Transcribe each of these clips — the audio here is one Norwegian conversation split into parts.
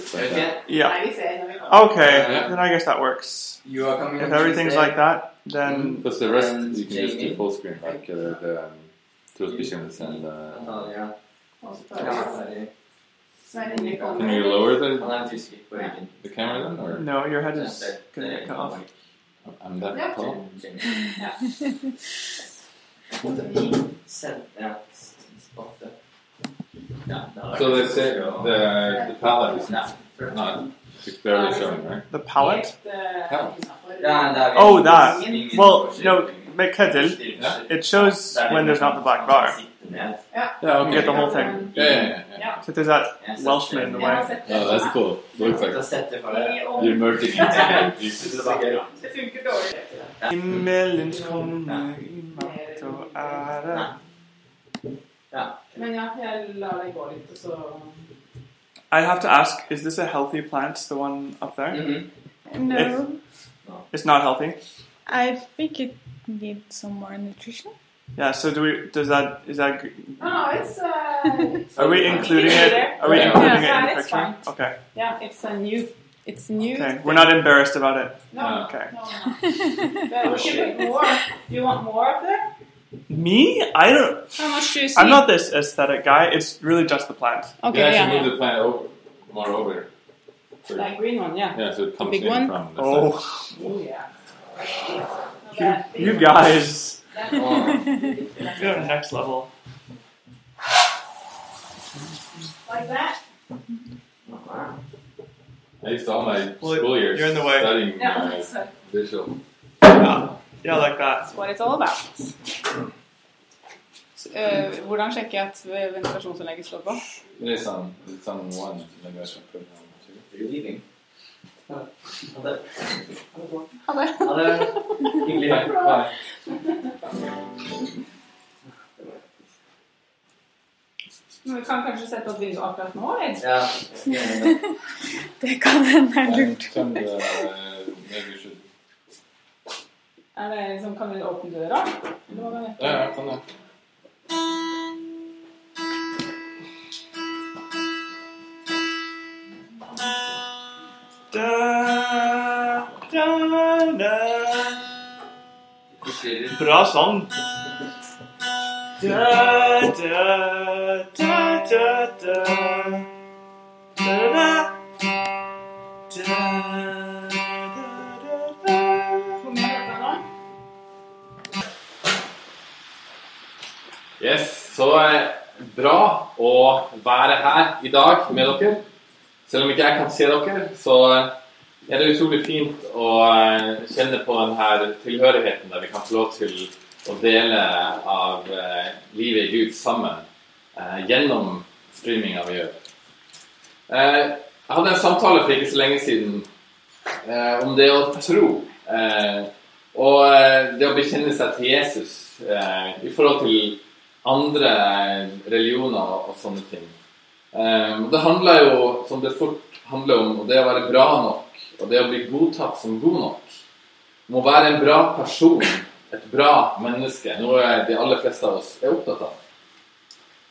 truth. Yeah. yeah. Okay, yeah. then I guess that works. You are coming. If everything's like that, then mm-hmm. because the rest you can Jamie. just do full screen, like uh, the um, truth visions and. Uh, oh yeah. Can you lower the, the camera then? Or? No, your head is going to get cut off. I'm that tall. yeah. No. so they say the, the palette is not. not it's barely showing, right? The palette? Yeah. Oh, that. Well, no, make It shows when there's not the black bar. Yeah. yeah okay. You get the whole thing. Yeah, yeah, yeah. yeah. So there's that Welshman in the way. Oh, that's cool. Looks like you're merging. Himmelens i og ære. Men ja, jeg lar det gå litt, og så I have to ask, is this a healthy plant, the one up there? Mhm. No, If- It's not healthy. I think it needs some more nutrition. Yeah. So do we? Does that? Is that? g- No, no, it's uh, Are we including it? Are we Yeah. including it in the it's picture? fine. Okay. yeah, it's a new. It's new. Okay. We're not embarrassed about it. No, no, Okay. no, no. But we should put more. Do you want more up there? Me? I don't. How much do you see? I'm not this aesthetic guy. It's really just the plant. Okay, you actually yeah. move the plant over, more over. For- Like green one, yeah. yeah, so it comes big in one? from the Oh, side. Oh yeah. You, you guys, That Oh. one. you're next level. Like that. I used all my Well, school years you're in the way. studying Yeah, uh, that's it. visual. Yeah, yeah, like that. That's what it's all about. Så, eh, hvordan sjekker jeg at ventilasjonsanlegget slår på? Det er sånn, det er sånn one, jeg leaving? Ha det. Ha det. Ha det. Hyggelig. Men vi kan kanskje sette opp vinduet akkurat nå, eller? Ja. Det kan hende er lurt. uh, should... Er det liksom, kan vi åpne døra? Ja, ja, kan det. Bra sang. Da, da, da, da, da. Da, da. Da, Yes, så eh, bra å være her i dag med dere. Selv om ikke jeg kan se dere, så eh, er det utrolig fint å eh, kjenne på denne tilhørigheten der vi kan få lov til å dele av livet i Gud sammen gjennom streaminga vi gjør. Jeg hadde en samtale for ikke så lenge siden om det å tro. Og det å bekjenne seg til Jesus i forhold til andre religioner og sånne ting. Eh, det handler jo, som det fort handler om, det å være bra nok, og det å bli godtatt som god nok. Om å være en bra person, et bra menneske, noe de aller fleste av oss er opptatt av.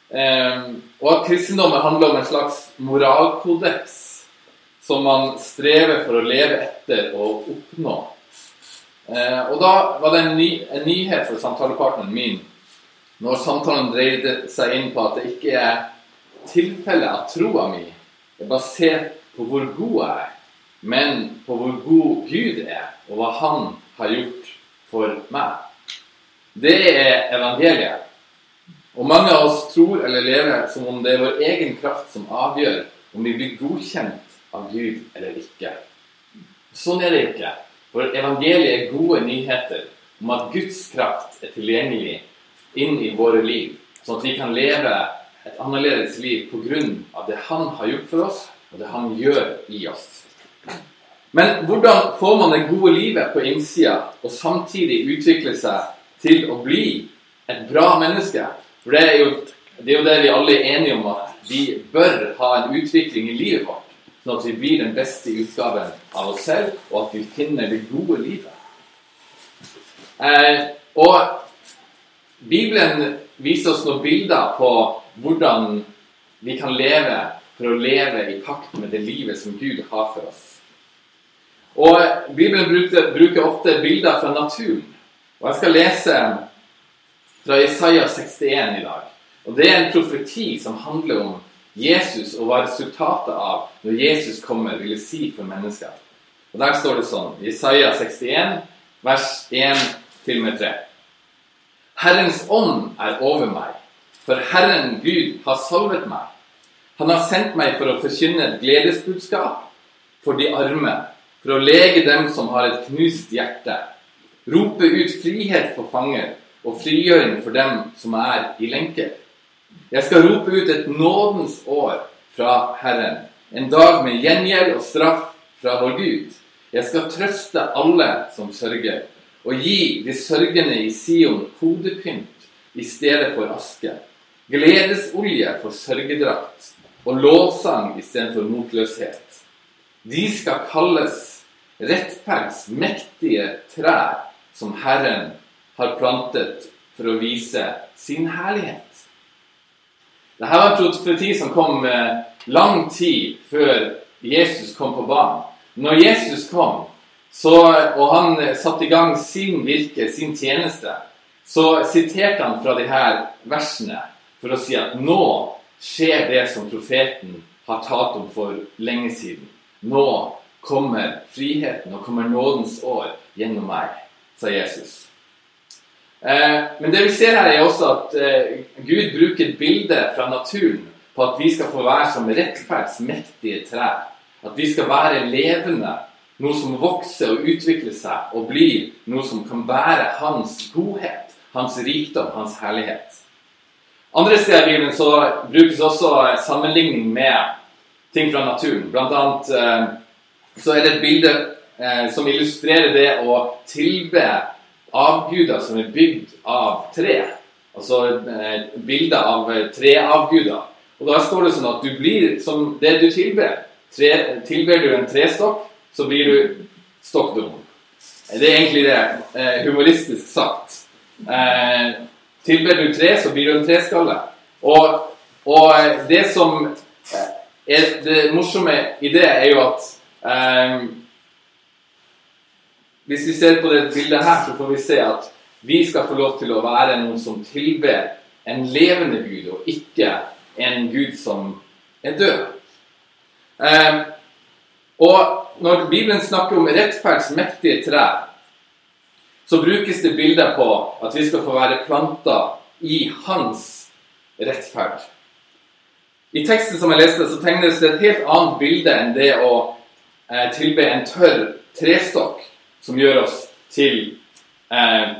Eh, og at kristendommen handler om en slags moralkodeks som man strever for å leve etter og oppnå. Eh, og da var det en, ny, en nyhet for samtalepartneren min når samtalen dreide seg inn på at det ikke er tilfellet at troa mi er basert på hvor god jeg er, men på hvor god Gud er, og hva Han har gjort for meg. Det er evangeliet. Og mange av oss tror eller lever som om det er vår egen kraft som avgjør om vi blir godkjent av Gud eller ikke. Sånn er det ikke. For evangeliet er gode nyheter om at Guds kraft er tilgjengelig inn i våre liv, sånn at vi kan leve et annerledes liv pga. det Han har gjort for oss, og det Han gjør i oss. Men hvordan får man det gode livet på innsida og samtidig utvikle seg til å bli et bra menneske? For det er jo det, er jo det vi alle er enige om, at vi bør ha en utvikling i livet vårt. Sånn at vi blir den beste utgaven av oss selv, og at vi finner det gode livet. Eh, og Bibelen viser oss noen bilder på hvordan vi kan leve for å leve i pakt med det livet som Gud har for oss. Og Bibelen bruker, bruker ofte bilder fra naturen. Og jeg skal lese fra Isaiah 61 i dag. Og Det er en profeti som handler om Jesus og hva resultatet av når Jesus kommer, vil si for mennesker. Og Der står det sånn Jesaja Isaiah 61, vers 1-3. Herrens ånd er over meg, for Herren Gud har salvet meg. Han har sendt meg for å forkynne et gledesbudskap for de arme, for å lege dem som har et knust hjerte, rope ut frihet for fanger og frigjøring for dem som er i lenker. Jeg skal rope ut et nådens år fra Herren, en dag med gjengjeld og straff fra vår Gud. Jeg skal trøste alle som sørger, og gi de sørgende i Sion hodepynt i stedet for aske, gledesolje for sørgedrakt og lovsang istedenfor motløshet. De skal kalles rettferds mektige trær som Herren har plantet for å vise sin herlighet. Dette var en profeti som kom eh, lang tid før Jesus kom på banen. Når Jesus kom, så, og han satte i gang sin virke, sin tjeneste, så siterte han fra de her versene for å si at nå skjer det som profeten har talt om for lenge siden. Nå kommer friheten, og kommer nådens år gjennom meg, sa Jesus. Eh, men det vi ser her, er også at eh, Gud bruker et bilde fra naturen på at vi skal få være som rettferdsmektige trær. At vi skal være levende, noe som vokser og utvikler seg og blir noe som kan bære hans godhet, hans rikdom, hans herlighet. Andre steder i Bibelen så brukes også sammenligning med ting fra naturen. Blant annet eh, så er det et bilde eh, som illustrerer det å tilbe avguder som er bygd av tre. Altså bilder bilde av treavguder. Og da står det sånn at du blir som det du tilber. Tre, tilber du en trestokk, så blir du stokk dum. Det er egentlig det, eh, humoristisk sagt. Eh, tilber du tre, så blir du en treskalle. Og, og det som eh, er det morsomme i det, er jo at um, Hvis vi ser på det bildet her, så får vi se at vi skal få lov til å være noen som tilber en levende Gud, og ikke en Gud som er død. Um, og når Bibelen snakker om rettferds mektige trær, så brukes det bilder på at vi skal få være planta i hans rettferd. I teksten som jeg leste, så tegnes det et helt annet bilde enn det å eh, tilbe en tørr trestokk som gjør oss til eh,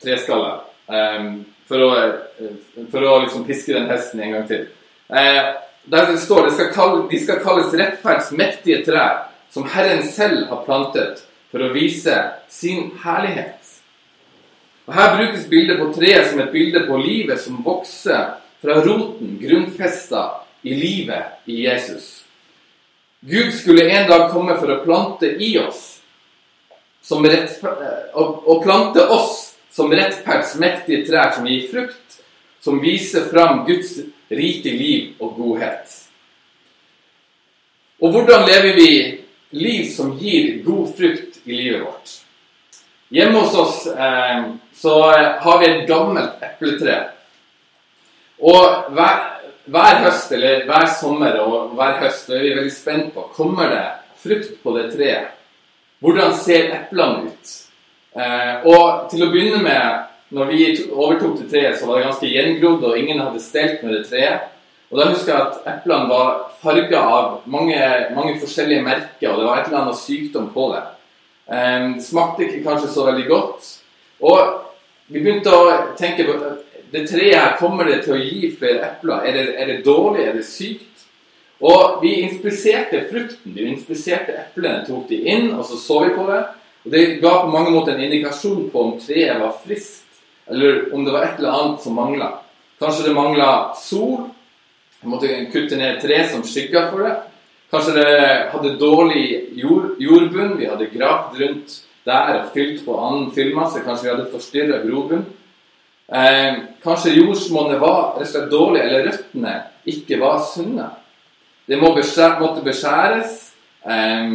treskaller. Eh, for å, eh, for å liksom piske den hesten en gang til. Eh, der det står kalle, de skal kalles rettferds mektige trær, som Herren selv har plantet for å vise sin herlighet. Og Her brukes bildet på treet som et bilde på livet som vokser fra roten, grunnfesta i livet i Jesus. Gud skulle en dag komme for å plante i oss og plante oss som rettferds mektige trær som gir frukt, som viser fram Guds rike liv og godhet. Og hvordan lever vi liv som gir god frukt i livet vårt. Hjemme hos oss eh, så har vi et gammelt epletre. Og hver, hver, høst eller hver sommer og hver høst er vi veldig spent på kommer det frukt på det treet. Hvordan ser eplene ut? Eh, og til å begynne med, når vi overtok det treet, så var det ganske gjengrodd, og ingen hadde stelt med det treet. Og da husker jeg at eplene var farga av mange, mange, forskjellige merker, og det var et eller annet sykdom på det. Um, smakte ikke kanskje så veldig godt. Og vi begynte å tenke på det treet her, kommer det til å gi flere epler? Er det, er det dårlig? Er det sykt? Og vi inspiserte frukten. Vi inspiserte eplene, tok de inn, og så så vi på det. Og Det ga på mange måter en indikasjon på om treet var friskt, eller om det var et eller annet som mangla. Kanskje det mangla sol, Jeg måtte kutte ned tre som skygga for det. Kanskje det hadde dårlig jord, jordbunn. Vi hadde gravd rundt der og fylt på annen fyllmasse. Kanskje vi hadde forstyrra grobunn. Eh, kanskje jordsmonnet var rett og slett dårlig, eller røttene ikke var sunne. Det må beskjæ måtte beskjæres. Eh,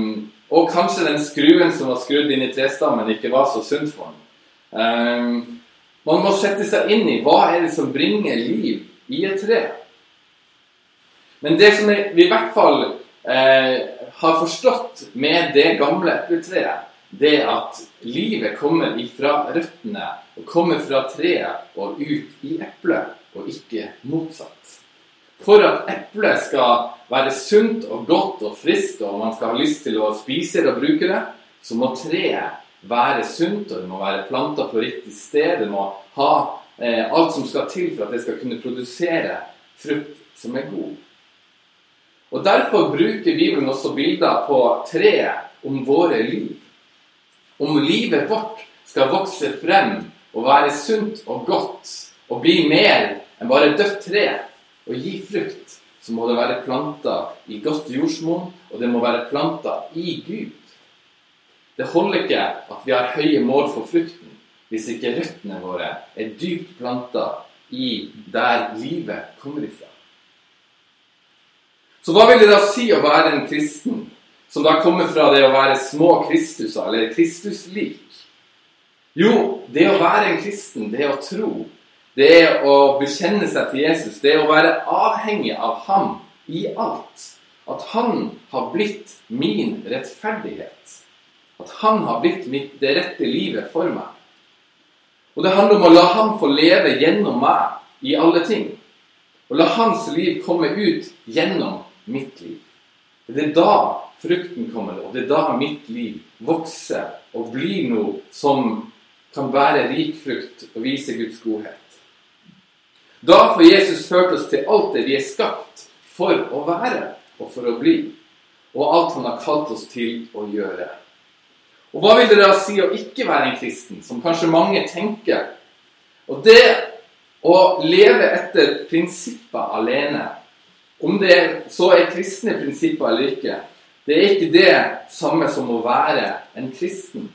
og kanskje den skruen som var skrudd inn i trestammen, ikke var så sunn for den. Ehm, man må sette seg inn i hva er det som bringer liv i et tre. Men det som vi i hvert fall eh, har forstått med det gamle epletreet, det er at livet kommer ifra røttene og kommer fra treet og ut i eplet, og ikke motsatt. For at eplet skal være sunt og godt og friskt, og man skal ha lyst til å spise det og bruke det, så må treet være sunt, og det må være planta på riktig sted. Det må ha eh, alt som skal til for at det skal kunne produsere frukt som er god. Og Derfor bruker Bibelen også bilder på treet om våre liv. Om livet vårt skal vokse frem og være sunt og godt og bli mer enn bare dødt tre og gi frukt, så må det være planta i godt jordsmonn, og det må være planta i Gud. Det holder ikke at vi har høye mål for frukten, hvis ikke røttene våre er dypt planta i der livet kommer ifra. Så hva vil det da si å være en kristen, som da kommer fra det å være små Kristuser, eller Kristuslik? Jo, det å være en kristen, det å tro. Det å bekjenne seg til Jesus. Det å være avhengig av ham i alt. At han har blitt min rettferdighet. At han har blitt mitt, det rette livet for meg. Og det handler om å la han få leve gjennom meg i alle ting. Og la hans liv komme ut gjennom mitt liv. Det er da frukten kommer, og det er da mitt liv vokser og blir noe som kan bære rik frukt og vise Guds godhet. Da får Jesus ført oss til alt det vi er skapt for å være og for å bli, og alt han har kalt oss til å gjøre. Og hva vil det da si å ikke være en kristen, som kanskje mange tenker? Og det å leve etter prinsipper alene, om det så er kristne prinsipper eller ikke, det er ikke det samme som å være en kristen.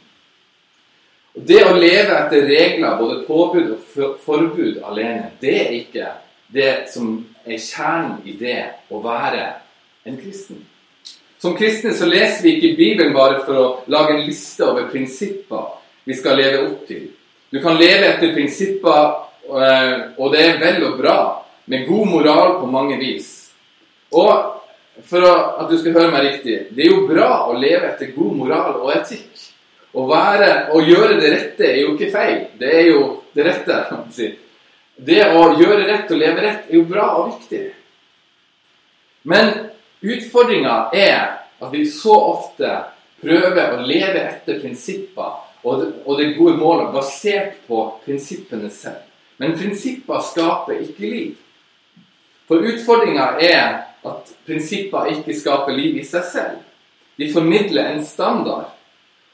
Og Det å leve etter regler, både påbud og forbud alene, det er ikke det som er kjernen i det å være en kristen. Som kristne så leser vi ikke Bibelen bare for å lage en liste over prinsipper vi skal leve opp til. Du kan leve etter prinsipper, eh, og det er vel og bra, med god moral på mange vis. Og for at du skal høre meg riktig, det er jo bra å leve etter god moral og etikk. Å være, å gjøre det rette er jo ikke feil. Det er jo det rette. kan man si. Det å gjøre rett og leve rett er jo bra og viktig. Men utfordringa er at vi så ofte prøver å leve etter prinsipper og det, gode målet basert på prinsippene selv. Men prinsipper skaper ikke liv. For utfordringa er at prinsipper ikke skaper liv i seg selv. De formidler en standard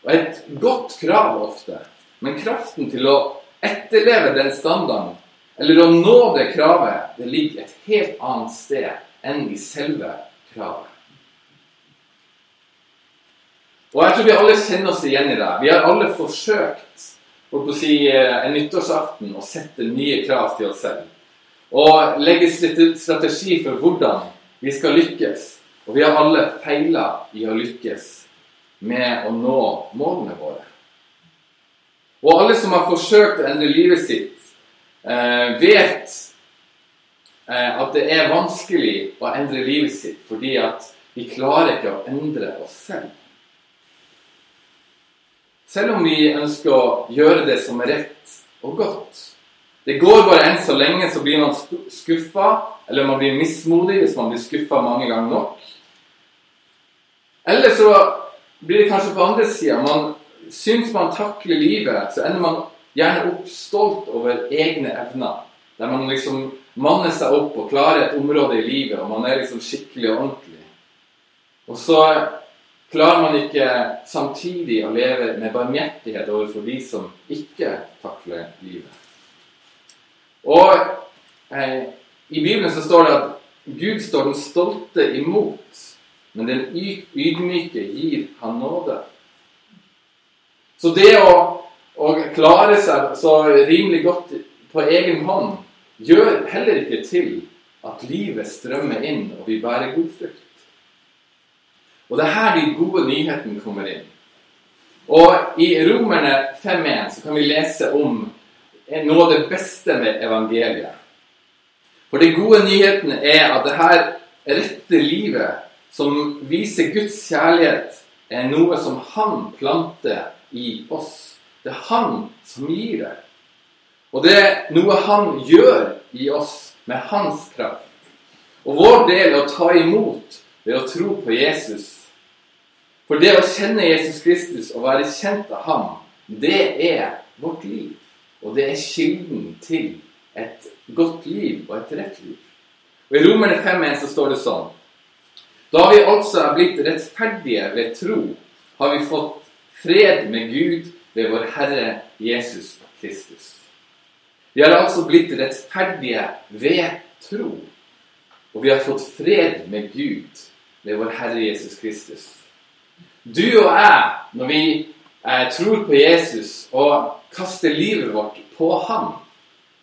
og et godt krav ofte. Men kraften til å etterleve den standarden, eller å nå det kravet, det ligger et helt annet sted enn i selve kravet. Og jeg tror vi alle kjenner oss igjen i det. Vi har alle forsøkt holdt å si, eh, en nyttårsaften å sette nye krav til oss selv. Og legge strate- strategi for hvordan vi skal lykkes. Og vi har alle feila i å lykkes med å nå målene våre. Og alle som har forsøkt å endre livet sitt, eh, vet at det er vanskelig å endre livet sitt fordi at vi klarer ikke å endre oss selv. Selv om vi ønsker å gjøre det som er rett og godt. Det går bare enn så lenge, så blir man skuffa, eller man blir mismodig hvis man blir skuffa mange ganger nok. Eller så blir det kanskje på andre sida. Man syns man takler livet, så ender man gjerne opp stolt over egne evner. Der man liksom manner seg opp og klarer et område i livet, og man er liksom skikkelig og ordentlig. Og så klarer man ikke samtidig å leve med barmhjertighet overfor de som ikke takler livet. Og eh, i Bibelen så står det at Gud står den stolte imot, men den ydmyke gir han nåde. Så det å, å klare seg så rimelig godt på egen hånd gjør heller ikke til at livet strømmer inn og vi bærer god frukt. Og det er her de gode nyhetene kommer inn. Og i Romerne 5.1 så kan vi lese om noe av det beste med evangeliet. For de gode nyhetene er at det her rette livet som viser Guds kjærlighet, er noe som Han planter i oss. Det er Han som gir det. Og det er noe Han gjør i oss med Hans kraft. Og vår del er å ta imot ved å tro på Jesus. For det å kjenne Jesus Kristus og være kjent av ham, det er vårt liv. Og det er kilden til et godt liv og et rett liv. Og I Romerne 5.1 så står det sånn Da vi altså er blitt rettferdige ved tro, har vi fått fred med Gud ved vår Herre Jesus Kristus. Vi har altså blitt rettferdige ved tro. Og vi har fått fred med Gud ved vår Herre Jesus Kristus. Du og jeg, når vi eh, tror på Jesus og kaster livet vårt på ham,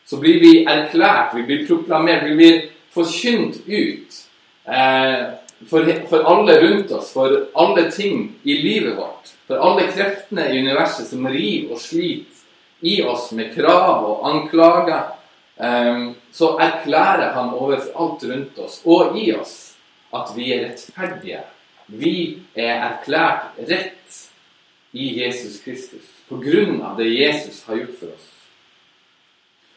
så blir vi erklært, vi blir proklamert, vi blir forkynt ut eh, for, for alle rundt oss, for alle ting i livet vårt. For alle kreftene i universet som river og sliter i oss med krav og anklager, ehm, så erklærer han overfor alt rundt oss og i oss at vi er rettferdige. Vi er erklært rett i Jesus Kristus på grunn av det Jesus har gjort for oss.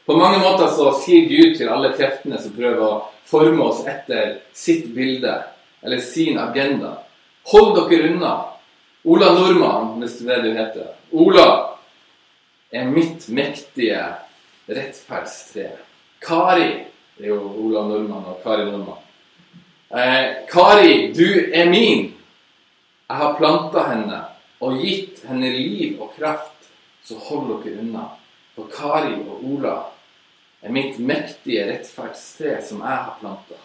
På mange måter så sier Gud til alle kreftene som prøver å forme oss etter sitt bilde eller sin agenda Hold dere unna. Ola Nordmann, hvis det er det du heter. Ola, er mitt mektige rettferdstre. Kari Det er jo Ola Nordmann og Kari Nordmann. Eh, Kari, du er min. Jeg har planta henne og gitt henne liv og kraft, så hold dere unna. For Kari og Ola er mitt mektige rettferdstre som jeg har planta,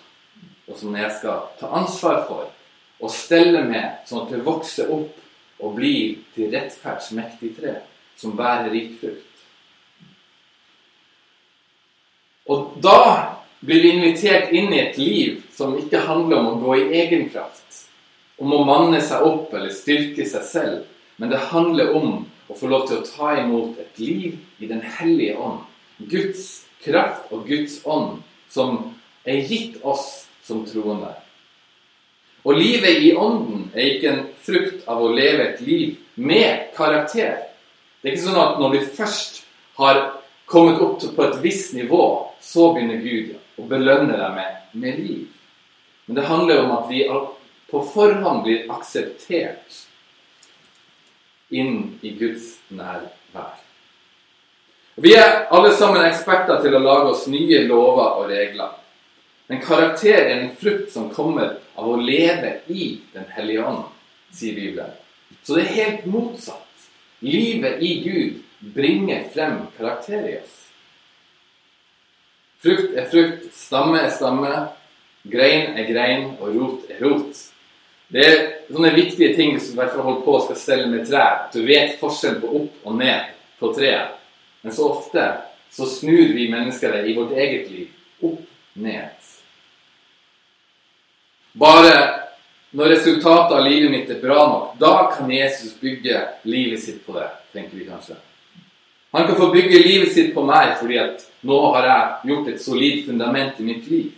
og som jeg skal ta ansvar for og stelle med, sånn at det vokser opp og blir til rettferdsmektig tre som bærer rik frukt. Og da blir vi invitert inn i et liv som ikke handler om å gå i egen kraft, om å manne seg opp eller styrke seg selv, men det handler om å få lov til å ta imot et liv i Den hellige ånd. Guds kraft og Guds ånd som er gitt oss som troende. Og livet i ånden er ikke en frukt av å leve et liv med karakter, det er ikke sånn at når du først har kommet opp på et visst nivå, så begynner Gud å belønne deg med, med liv. Men det handler om at vi på forhånd blir akseptert inn i Guds nærvær. Vi er alle sammen eksperter til å lage oss nye lover og regler. Men karakter er en frukt som kommer av å leve i Den hellige ånd, sier Bibelen. Så det er helt motsatt. Livet i Gud bringer frem karakter i oss. Frukt er frukt, stamme er stamme, grein er grein, og rot er rot. Det er sånne viktige ting som i hvert holder på skal stelle med trær. Du vet forskjellen på opp og ned på treet. Men så ofte så snur vi mennesker det i vårt eget liv opp ned. Bare når resultatet av livet mitt er bra nok, da kan Jesus bygge livet sitt på det, tenker vi kanskje. Han kan få bygge livet sitt på meg fordi at nå har jeg gjort et solid fundament i mitt liv.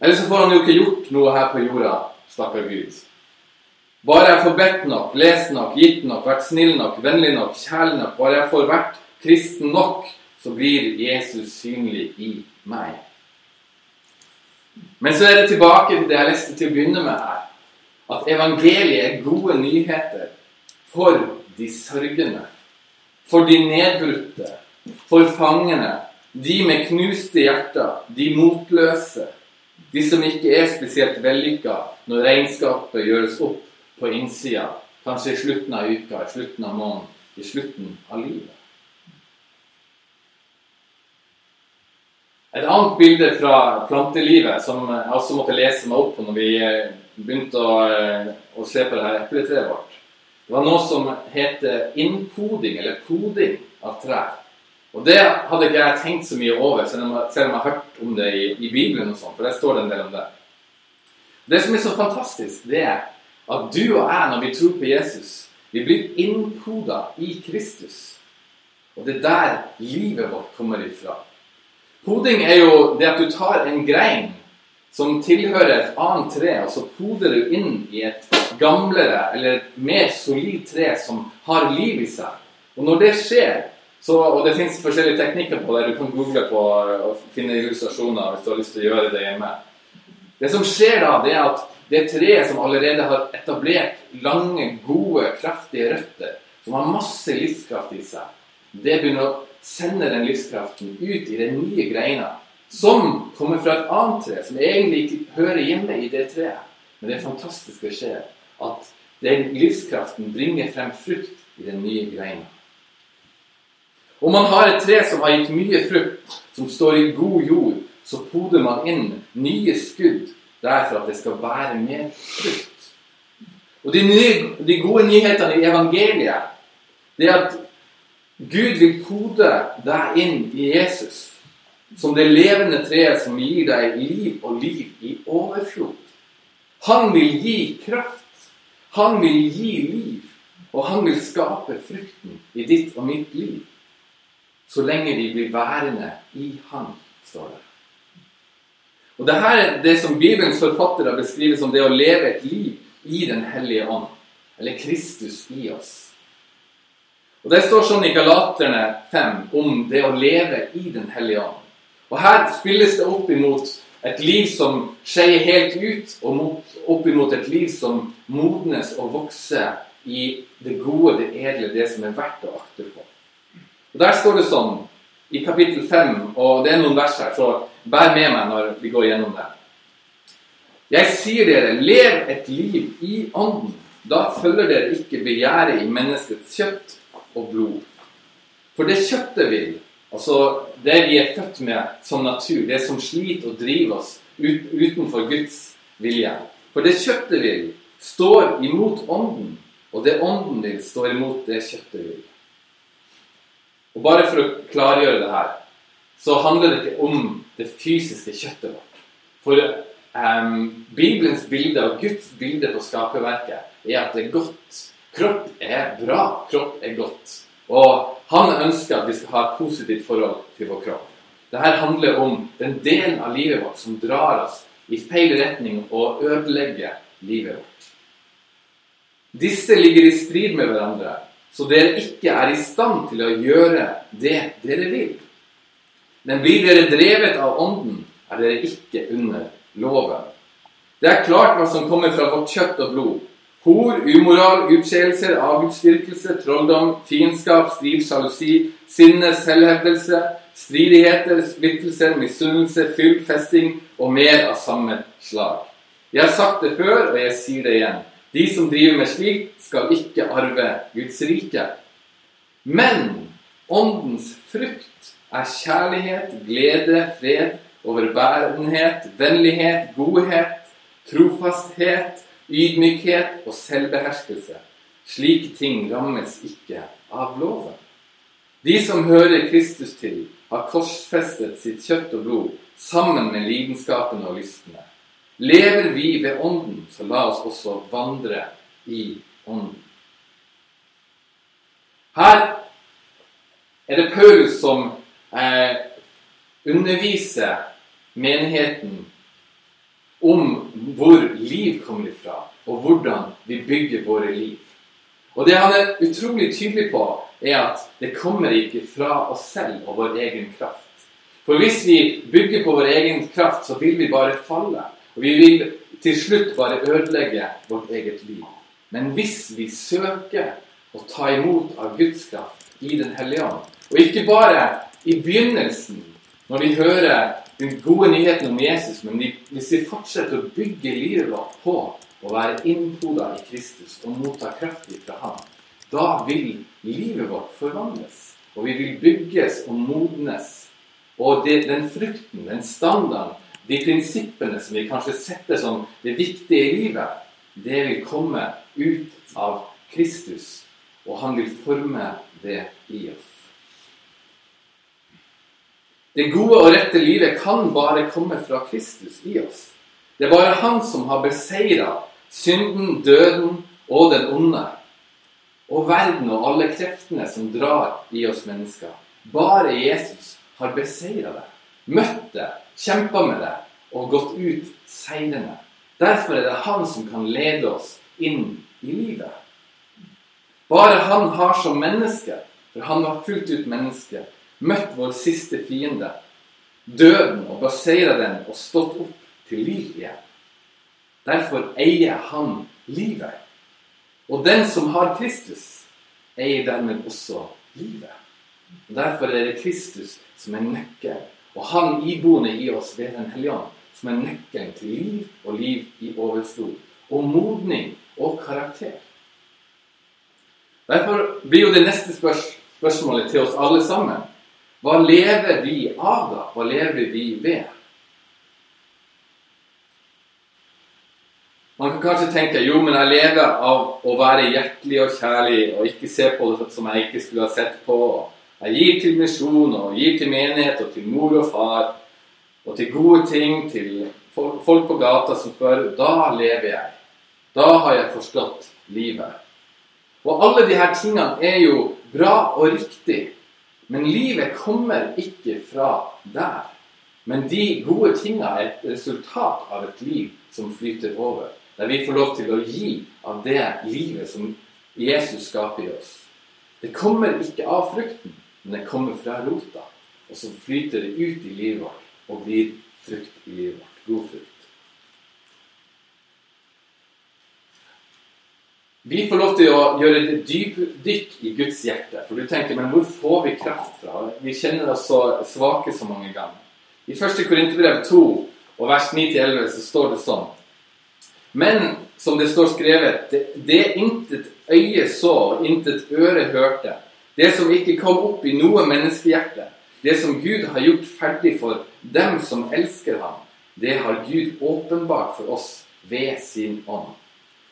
Eller så får han jo ikke gjort noe her på jorda, stakkar Gud. Bare jeg får bedt nok, lest nok, gitt nok, vært snill nok, vennlig nok, kjærlig nok, bare jeg får vært kristen nok, så blir Jesus synlig i meg. Men så er det tilbake til det jeg leste til å begynne med her. At evangeliet er gode nyheter for de sørgende. For de nedbrutte. For fangene. De med knuste hjerter. De motløse. De som ikke er spesielt vellykka når regnskapet gjøres opp på innsida. Kanskje i slutten av uka, i slutten av måneden, i slutten av livet. Et annet bilde fra plantelivet som jeg også måtte lese meg opp på når vi eh, begynte å, eh, å se på det her epletreet vårt, det var noe som heter innkoding, eller koding, av trær. Og det hadde ikke jeg tenkt så mye over, selv om jeg, har hørt om det i, i Bibelen, og sånt, for der står det en del om det. Det som er så fantastisk, det er at du og jeg, når vi tror på Jesus, vi blir innpoda i Kristus. Og det er der livet vårt kommer ifra. Poding er jo det at du tar en grein som tilhører et annet tre, og så poder du inn i et gamlere eller et mer solid tre som har liv i seg. Og når det skjer, så, og det fins forskjellige teknikker på det, du kan google på og finne illustrasjoner hvis du har lyst til å gjøre det hjemme. Det som skjer da, det er at det treet som allerede har etablert lange, gode, kraftige røtter, som har masse livskraft i seg, det begynner å sende den livskraften ut i den nye greina, som kommer fra et annet tre, som egentlig ikke hører hjemme i det treet. Men det fantastiske skjer at den livskraften bringer frem frukt i den nye greina. Om man har et tre som har gitt mye frukt, som står i god jord, så poder man inn nye skudd der for at det skal være mer frukt. Og de, nye, de gode nyhetene i evangeliet det er at Gud vil kode deg inn i Jesus som det levende treet som gir deg liv og liv i overflod. Han vil gi kraft. Han vil gi liv. Og han vil skape frukten i ditt og mitt liv. Så lenge vi blir værende i Han, står det. Og det her er det som Bibelens forfattere beskriver som det å leve et liv i Den hellige ånd. Eller Kristus i oss. Og Det står sånn i Galaterne 5 om det å leve i Den hellige ånd. Og her spilles det opp imot et liv som skeier helt ut, og opp imot et liv som modnes og vokser i det gode, det edle, det som er verdt å akte på. Og Der står det sånn i kapittel 5, og det er noen vers her, så bær med meg når vi går gjennom det. Jeg sier dere, lev et liv i ånden. Da følger dere ikke begjæret i menneskets kjøtt og blod. For det kjøttet vil, altså det vi er født med som natur, det som sliter og driver oss ut, utenfor Guds vilje. For det kjøttet vil, står imot ånden, og det ånden vil, står imot det kjøttet vil. Og bare for å klargjøre det her, så handler det ikke om det fysiske kjøttet vårt. For um, Bibelens bilde og Guds bilde på skaperverket er at det er godt. Kropp er bra. Kropp er godt. Og han ønsker at vi skal ha et positivt forhold til vår kropp. Dette handler om den delen av livet vårt som drar oss i feil retning og ødelegger livet vårt. Disse ligger i strid med hverandre, så dere ikke er i stand til å gjøre det dere vil. Men blir dere drevet av Ånden, er dere ikke under loven. Det er klart hva som kommer fra vårt kjøtt og blod. Hor, umoral, utskeielser, avgudsdyrkelse, trolldom, fiendskap, strid, sjalusi, sinne, selvhevdelse, stridigheter, splittelser, misunnelse, fyll, festing og mer av samme slag. Jeg har sagt det før, og jeg sier det igjen. De som driver med slikt, skal ikke arve Guds rike. Men åndens frukt er kjærlighet, glede, fred, overbærenhet, vennlighet, godhet, trofasthet, ydmykhet og selvbeherskelse. Slike ting rammes ikke av loven. De som hører Kristus til, har korsfestet sitt kjøtt og blod sammen med lidenskapene og lystene. Lever vi ved Ånden, så la oss også vandre i Ånden. Her er det Paulus som eh, underviser menigheten om hvor liv kommer ifra, og hvordan vi bygger våre liv. Og det han er utrolig tydelig på, er at det kommer ikke fra oss selv og vår egen kraft. For hvis vi bygger på vår egen kraft, så vil vi bare falle. Og vi vil til slutt bare ødelegge vårt eget liv. Men hvis vi søker å ta imot av Guds kraft i Den hellige ånd, og ikke bare i begynnelsen, når vi hører den gode nyheten om Jesus, men hvis vi fortsetter å bygge livet vårt på å være innpoda i Kristus og motta kraft fra Ham, da vil livet vårt forvandles. Og vi vil bygges og modnes. Og det, den frukten, den standarden, de prinsippene som vi kanskje setter som det viktige i livet, det vil komme ut av Kristus. Og han vil forme det i oss. Det gode og rette livet kan bare komme fra Kristus i oss. Det er bare Han som har beseira synden, døden og den onde. Og verden og alle kreftene som drar i oss mennesker. Bare Jesus har beseira det, møtt det, kjempa med det og gått ut seirende. Derfor er det han som kan lede oss inn i livet. Bare han har som menneske, for han var fullt ut menneske, møtt vår siste fiende, døden, og beseira den og stått opp til liv igjen. Derfor eier han livet. Og den som har Kristus, eier dermed også livet. Og Derfor er det Kristus som er nøkkelen, og han iboende i oss ved Den hellige ånd, som er nøkkelen til liv og liv i overflod, og modning og karakter. Derfor blir jo det neste spørsmålet til oss alle sammen hva lever vi av, da? Hva lever vi ved? Man kan kanskje tenke jo, men jeg lever av å være hjertelig og kjærlig og ikke se på det som jeg ikke skulle ha sett på. Jeg gir til misjon og gir til menighet og til mor og far og til gode ting, til folk på gata som spør. Da lever jeg. Da har jeg forstått livet. Og alle disse tingene er jo bra og riktig, men livet kommer ikke fra der. Men de gode tingene er et resultat av et liv som flyter over. Der vi får lov til å gi av det livet som Jesus skaper i oss. Det kommer ikke av frukten, men det kommer fra rota. Og så flyter det ut i livet vårt og blir frukt i livet vårt. God frukt. Vi får lov til å gjøre et dypdykk i Guds hjerte. For du tenker, men hvor får vi kraft fra? Vi kjenner oss så svake så mange ganger. I 1. Korinterbrev 2 og vers 9-11 så står det sånn men som det står skrevet, det, det intet øye så og intet øre hørte, det som ikke kom opp i noe menneskehjerte, det som Gud har gjort ferdig for dem som elsker ham, det har Gud åpenbart for oss ved sin ånd.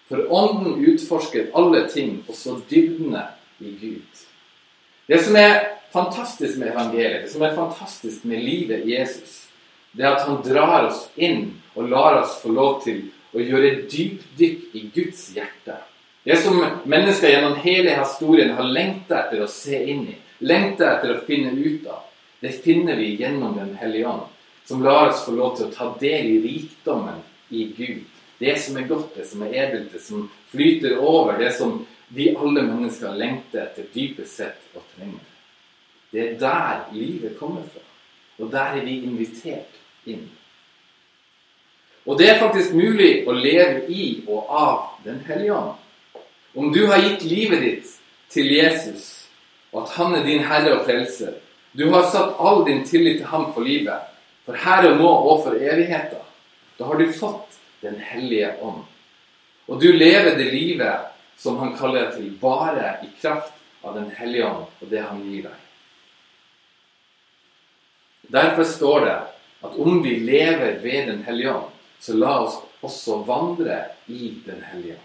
For ånden utforsker alle ting, også dybdene i Gud. Det som er fantastisk med evangeliet, det som er fantastisk med livet i Jesus, det er at han drar oss inn og lar oss få lov til å gjøre dypdykk i Guds hjerte. Det som mennesker gjennom hele historien har lengta etter å se inn i, lengta etter å finne ut av, det finner vi gjennom Den hellige ånd, som lar oss få lov til å ta del i rikdommen i Gud. Det som er godt, det som er edelt, det som flyter over, det som vi alle mennesker lengter etter dypest sett og trenger. Det er der livet kommer fra. Og der er vi invitert inn. Og det er faktisk mulig å leve i og av Den hellige ånd. Om du har gitt livet ditt til Jesus, og at han er din herre og frelser Du har satt all din tillit til ham for livet, for her og nå og for evigheta. Da har du fått Den hellige ånd. Og du lever det livet som han kaller til, bare i kraft av Den hellige ånd og det han gir deg. Derfor står det at om vi lever ved Den hellige ånd, så la oss også vandre i Den hellige ånd.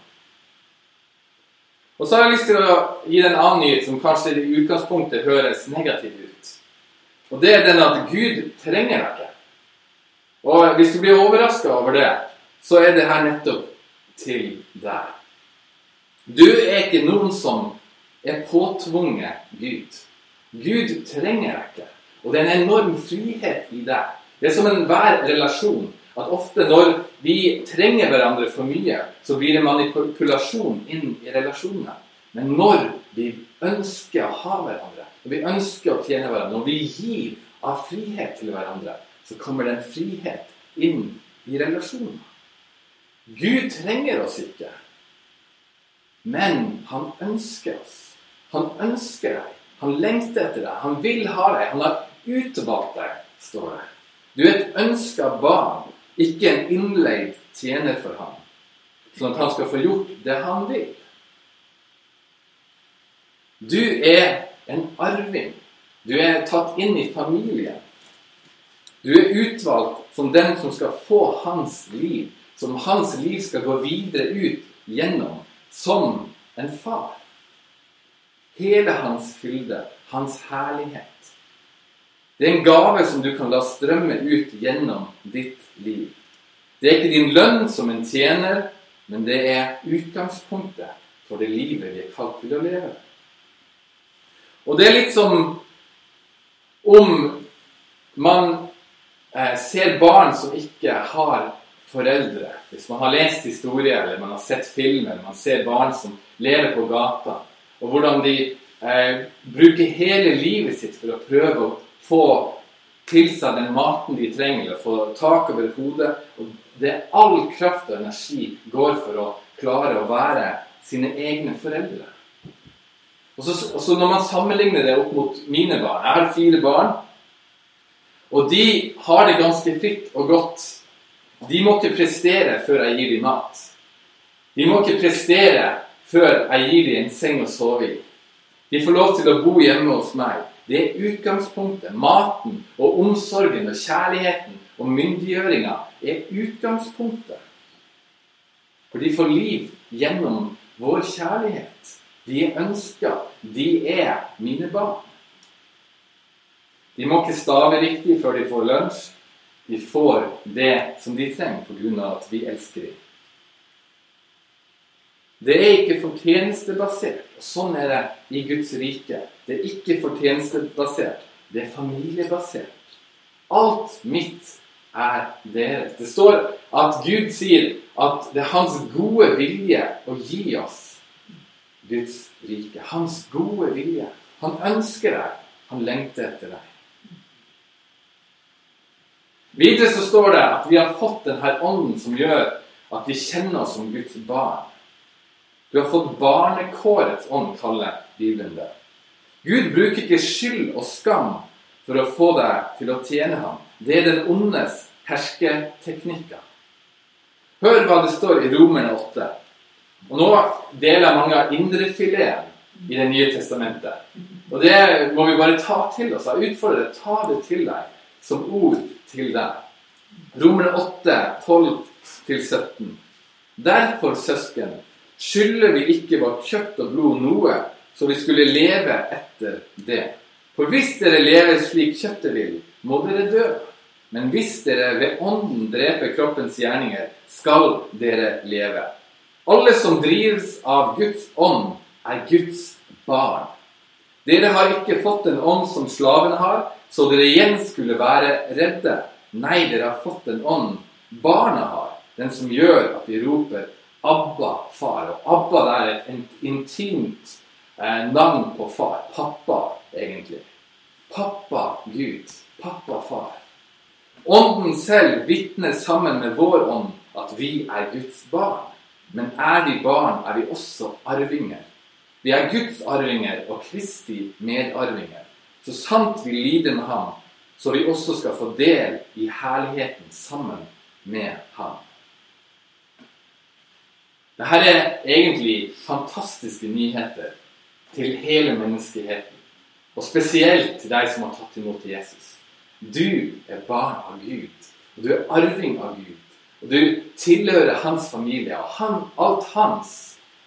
Og så har jeg lyst til å gi deg en annen nyhet som kanskje i utgangspunktet høres negativ ut. Og det er den at Gud trenger deg ikke. Og hvis du blir overraska over det, så er det her nettopp til deg. Du er ikke noen som er påtvunget Gud. Gud trenger deg ikke. Og det er en enorm frihet i deg. Det er som enhver relasjon at ofte når vi trenger hverandre for mye, så blir det manipulasjon inn i relasjonene. Men når vi ønsker å ha hverandre, når vi ønsker å tjene hverandre, når vi gir av frihet til hverandre, så kommer det en frihet inn i relasjonen. Gud trenger oss ikke, men han ønsker oss. Han ønsker deg. Han lengter etter deg. Han vil ha deg. Han har utvalgt deg, står det. Du er et ønska barn ikke en innleid tjener for ham, sånn at han skal få gjort det han vil. Du er en arving. Du er tatt inn i familien. Du er utvalgt som den som skal få hans liv, som hans liv skal gå videre ut gjennom, som en far. Hele hans fylde, hans herlighet. Det er en gave som du kan la strømme ut gjennom ditt liv. Det er ikke din lønn som en tjener, men det er utgangspunktet for det livet vi er kalt til å leve. Og det er litt som om man eh, ser barn som ikke har foreldre. Hvis man har lest historier eller man har sett filmer, man ser barn som lever på gata, og hvordan de eh, bruker hele livet sitt for å prøve å få til seg den maten de trenger, eller få tak over hodet. og det er All kraft og energi går for å klare å være sine egne foreldre. Og så, og så Når man sammenligner det opp mot mine barn Jeg har fire barn. Og de har det ganske fritt og godt. De må ikke prestere før jeg gir dem mat. De må ikke prestere før jeg gir dem en seng å sove i. De får lov til å bo hjemme hos meg. Det er utgangspunktet. Maten og omsorgen og kjærligheten og myndiggjøringa er utgangspunktet. For de får liv gjennom vår kjærlighet. De er ønska. De er mine barn. De må ikke stave riktig før de får lunsj. De får det som de trenger pga. at vi elsker dem. Det er ikke fortjenestebasert. og Sånn er det i Guds rike. Det er ikke fortjenestebasert. Det er familiebasert. Alt mitt er deres. Det står at Gud sier at det er hans gode vilje å gi oss Guds rike. Hans gode vilje. Han ønsker deg. Han lengter etter deg. Videre så står det at vi har fått denne ånden som gjør at vi kjenner oss som Guds barn. Du har fått barnekårets ånd, kaller Bibelen det. Gud bruker ikke skyld og skam for å få deg til å tjene ham. Det er den ondes hersketeknikker. Hør hva det står i Romerne 8. Og nå deler mange av indrefileten i Det nye testamentet. Og det må vi bare ta til oss. Jeg utfordrer deg. Ta det til deg som ord til deg. Romerne 8, 12-17. Derfor, søsken, skylder vi ikke vårt kjøtt og blod noe, så vi skulle leve etter det. For hvis dere lever slik kjøttet vil, må dere dø. Men hvis dere ved ånden dreper kroppens gjerninger, skal dere leve. Alle som drives av Guds ånd, er Guds barn. Dere har ikke fått en ånd som slavene har, så dere igjen skulle være redde. Nei, dere har fått en ånd barna har, den som gjør at vi roper 'Abba, far'. Og 'Abba' er et intimt eh, navn på far. Pappa, egentlig. Pappa Gud. Pappa far. Ånden selv vitner sammen med vår ånd at vi er Guds barn. Men er vi barn, er vi også arvinger. Vi er Guds arvinger og Kristi medarvinger. Så sant vi lider med ham, så vi også skal få del i herligheten sammen med ham. Dette er egentlig fantastiske nyheter til hele menneskeheten. Og spesielt til deg som har tatt imot Jesus. Du er barn av Gud, og du er arving av Gud. Og du tilhører hans familie, og han, alt hans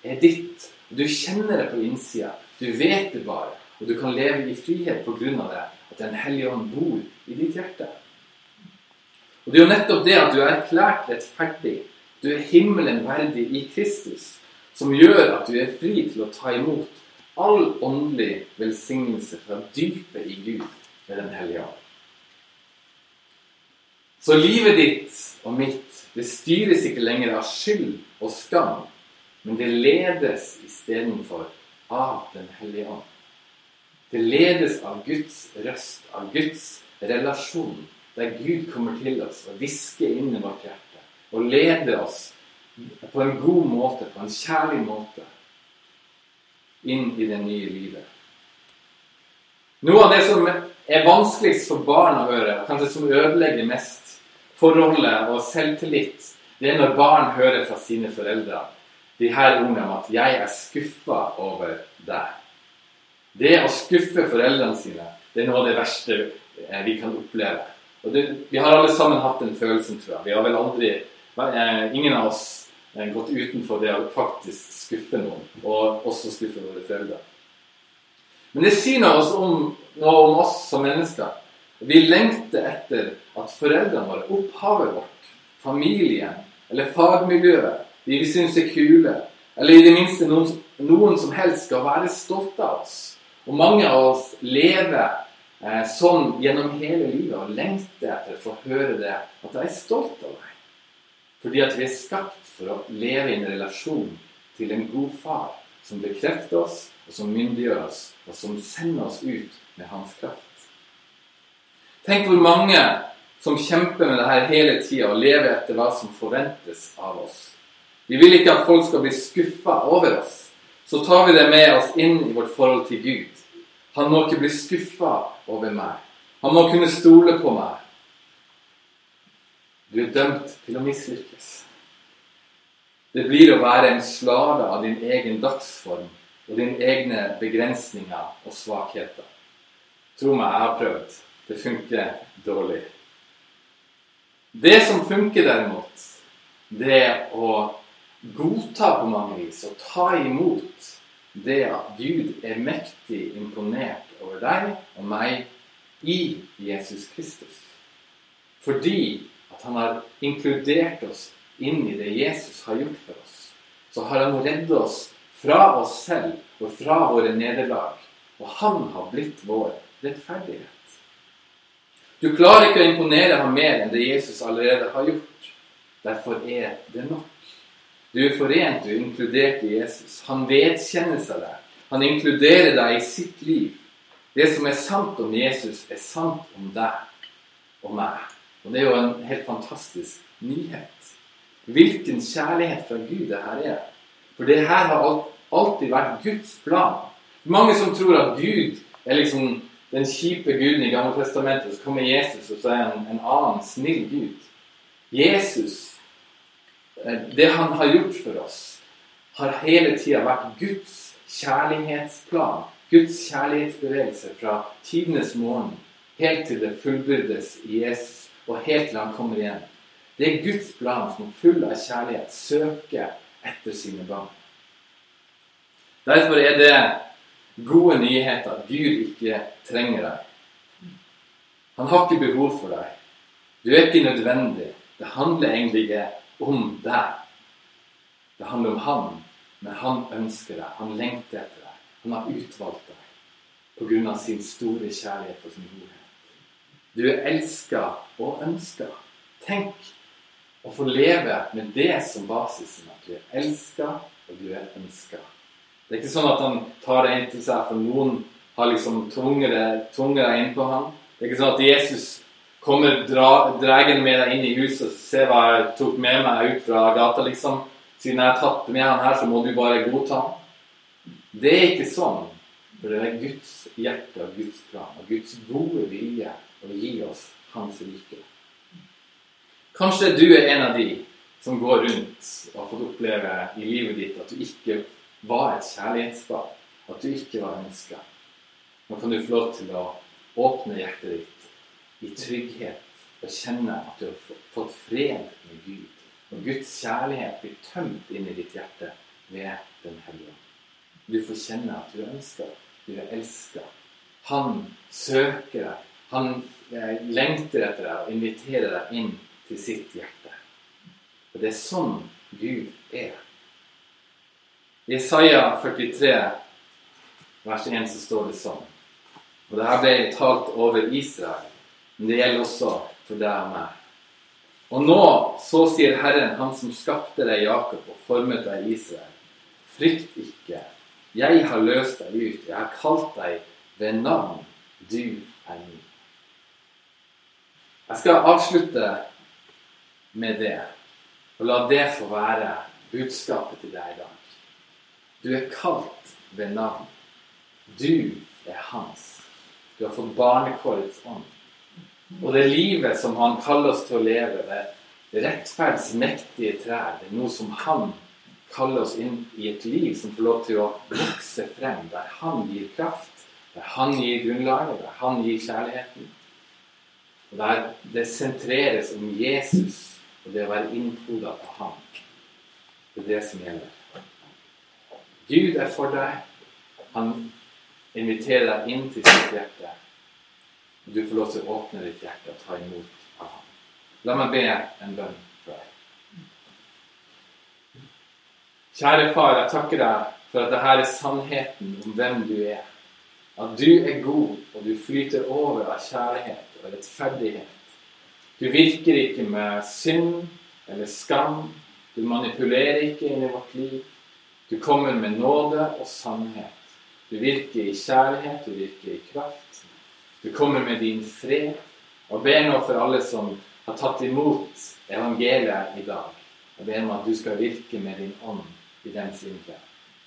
er ditt. Du kjenner det på innsida. Du vet det bare. Og du kan leve i frihet på grunn av det, at Den hellige ånd bor i ditt hjerte. Og det er jo nettopp det at du er erklært rettferdig. Du er himmelen verdig i Kristus, som gjør at du er fri til å ta imot all åndelig velsignelse fra dypet i Gud ved Den hellige ånd. Så livet ditt og mitt det styres ikke lenger av skyld og skam, men det ledes istedenfor av Den hellige ånd. Det ledes av Guds røst, av Guds relasjon, der Gud kommer til oss og hvisker inn i vårt hjerte og leder oss på en god måte, på en kjærlig måte, inn i det nye livet. Noe av det som er vanskeligst for barn å høre, og kanskje som ødelegger mest forholdet og selvtillit, det er når barn hører fra sine foreldre de her ordene om at 'jeg er skuffa over deg'. Det å skuffe foreldrene sine, det er noe av det verste eh, vi kan oppleve. Og det, Vi har alle sammen hatt den følelsen, tror jeg. Vi har vel aldri eh, Ingen av oss har gått utenfor det å faktisk skuffe noen, og også skuffe våre foreldre. Men det sier noe om, noe om oss som mennesker. Vi lengter etter at foreldrene våre, opphavet vårt, familien eller fagmiljøet de vi syns er kule, eller i det minste noen, noen som helst skal være stolte av oss. Og mange av oss lever eh, sånn gjennom hele livet og lengter etter å få høre det, at jeg er stolt av deg. Fordi at vi er skapt for å leve i en relasjon til en god far som bekrefter oss, og som myndiggjør oss, og som sender oss ut med hans kraft. Tenk hvor mange som kjemper med det her hele tida og lever etter hva som forventes av oss. Vi vil ikke at folk skal bli skuffa over oss. Så tar vi det med oss inn i vårt forhold til Gud. Han må ikke bli skuffa over meg. Han må kunne stole på meg. Du er dømt til å mislykkes. Det blir å være en slave av din egen dagsform og dine egne begrensninger og svakheter. Tro meg, jeg har prøvd. Det funker dårlig. Det som funker, derimot, det er å godta på mange vis og ta imot det at Gud er mektig imponert over deg og meg i Jesus Kristus. Fordi at han har inkludert oss inn i det Jesus har gjort for oss. Så har han reddet oss fra oss selv og fra våre nederlag. Og han har blitt vår rettferdighet. Du klarer ikke å imponere ham mer enn det Jesus allerede har gjort. Derfor er det nok. Du er forent, du er inkludert i Jesus. Han vedkjenner seg deg. Han inkluderer deg i sitt liv. Det som er sant om Jesus, er sant om deg og meg. Og det er jo en helt fantastisk nyhet. Hvilken kjærlighet fra Gud det her er. For det her har alltid vært Guds plan. Mange som tror at Gud er liksom den kjipe guden i Gamle Testamentet, så kommer Jesus, og så er han en annen snill gud. Jesus, det han har gjort for oss, har hele tida vært Guds kjærlighetsplan. Guds kjærlighetsbevegelse fra tidenes morgen helt til det fullbyrdes i Jesus, og helt til han kommer igjen. Det er Guds plan som full av kjærlighet søker etter sine barn. Derfor er det gode nyheter at Gud ikke trenger deg. Han har ikke behov for deg. Du er ikke nødvendig. Det handler egentlig ikke om deg. Det handler om han, men han ønsker deg. Han lengter etter deg. Han har utvalgt deg pga. sin store kjærlighet og sin godhet. Du er elska og ønska. Tenk å få leve med det som basisen. At du er elska og du er ønska. Det er ikke sånn at han tar det inn til seg, for noen har liksom tvunget deg inn på ham. Det er ikke sånn at Jesus kommer dragen med deg inn i huset og ser hva jeg tok med meg ut fra gata, liksom. Siden jeg har tatt med han her, så må du bare godta ham. Det er ikke sånn. For det er Guds hjerte og Guds plan og Guds gode vilje å gi oss Hans rike. Kanskje du er en av de som går rundt og har fått oppleve i livet ditt at du ikke var et kjærlighetsbarn, at du ikke var ønska. Nå kan du få lov til å åpne hjertet ditt i trygghet og kjenne at du har fått fred med Gud. Og Guds kjærlighet blir tømt inn i ditt hjerte ved Den hellige ånd. Du får kjenne at du er ønska, du er elska. Han søker deg. Han eh, lengter etter deg og inviterer deg inn til sitt hjerte. Og det er sånn Gud er. I Isaiah 43, vers 1, så står det sånn Og det her ble talt over Israel, men det gjelder også for deg og meg. Og nå, så sier Herren, Han som skapte deg, Jakob, og formet deg, Israel. Frykt ikke. Jeg har løst deg ut. Jeg har kalt deg ved navn. Du er min. Jeg skal avslutte med det, og la det få være budskapet til deg i dag. Du er kalt ved navn. Du er hans. Du har fått barnekårets ånd. Og det livet som han kaller oss til å leve, det rettferds mektige trær, det er noe som han kaller oss inn i et liv som får lov til å vokse frem, der han gir kraft, der han gir grunnlaget, der han gir kjærligheten. Og der det sentreres om Jesus og det å være innpoda på ham. Det er det som gjelder. Gud er for deg. Han inviterer deg inn til sitt hjerte. Du får lov til å åpne ditt hjerte og ta imot av ham. La meg be en bønn for deg. Kjære far, jeg takker deg for at dette er sannheten om hvem du er. At du er god, og du flyter over av kjærlighet og rettferdighet. Du virker ikke med synd eller skam. Du manipulerer ikke inn i vårt liv. Du kommer med nåde og sannhet. Du virker i kjærlighet, du virker i kraft. Du kommer med din fred. Og ber nå for alle som har tatt imot evangeliet i dag. Jeg ber om at du skal virke med din ånd i deres indre.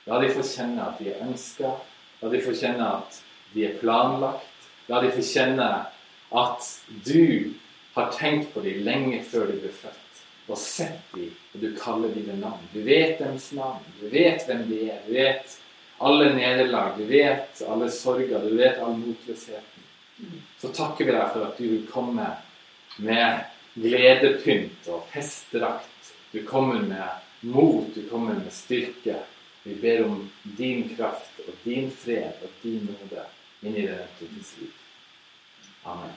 La de få kjenne at de er ønska. La de få kjenne at de er planlagt. La de få kjenne at du har tenkt på dem lenge før de ble født. Og sett dem, og du kaller dem ved navn. Du vet deres navn. Du vet hvem de er. Du vet alle nederlag. Du vet alle sorger. Du vet all motløsheten. Så takker vi deg for at du vil komme med gledepynt og festdrakt. Du kommer med mot, du kommer med styrke. Vi ber om din kraft og din fred og din nåde inn i det enkeltes liv. Amen.